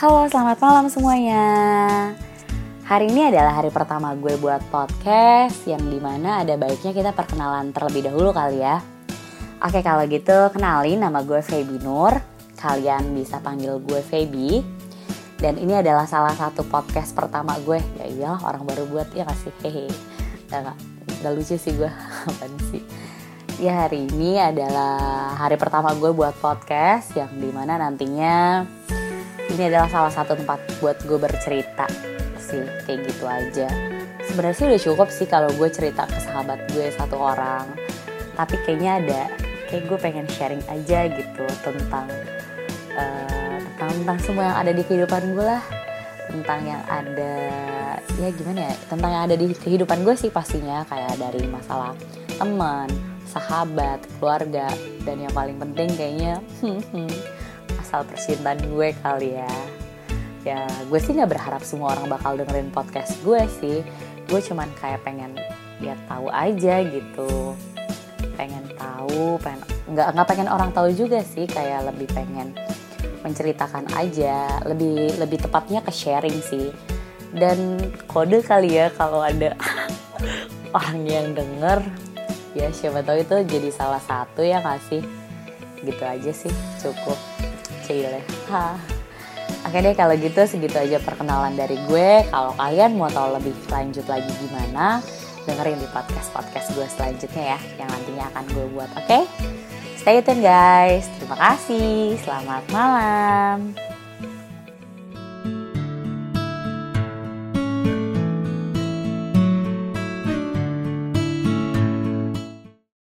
Halo, selamat malam semuanya. Hari ini adalah hari pertama gue buat podcast yang di mana ada baiknya kita perkenalan terlebih dahulu kali ya. Oke, kalau gitu kenalin nama gue Feby Nur. Kalian bisa panggil gue Feby. Dan ini adalah salah satu podcast pertama gue. Ya iyalah orang baru buat ya kasih hehe. Gak, gak, gak lucu sih gue. Apaan sih? Ya hari ini adalah hari pertama gue buat podcast yang di mana nantinya ini adalah salah satu tempat buat gue bercerita sih kayak gitu aja. Sebenarnya sih udah cukup sih kalau gue cerita ke sahabat gue satu orang. Tapi kayaknya ada kayak gue pengen sharing aja gitu tentang uh, tentang tentang semua yang ada di kehidupan gue lah. Tentang yang ada ya gimana ya tentang yang ada di kehidupan gue sih pastinya. Kayak dari masalah teman sahabat keluarga dan yang paling penting kayaknya asal percintaan gue kali ya. Ya gue sih nggak berharap semua orang bakal dengerin podcast gue sih. Gue cuman kayak pengen ya tahu aja gitu. Pengen tahu pengen nggak nggak pengen orang tahu juga sih. Kayak lebih pengen menceritakan aja. Lebih lebih tepatnya ke sharing sih. Dan kode kali ya kalau ada orang yang denger ya siapa tahu itu jadi salah satu ya kasih gitu aja sih cukup Cile. Oke deh kalau gitu segitu aja perkenalan dari gue. Kalau kalian mau tahu lebih lanjut lagi gimana, dengerin di podcast-podcast gue selanjutnya ya, yang nantinya akan gue buat. Oke? Okay? Stay tune guys. Terima kasih. Selamat malam.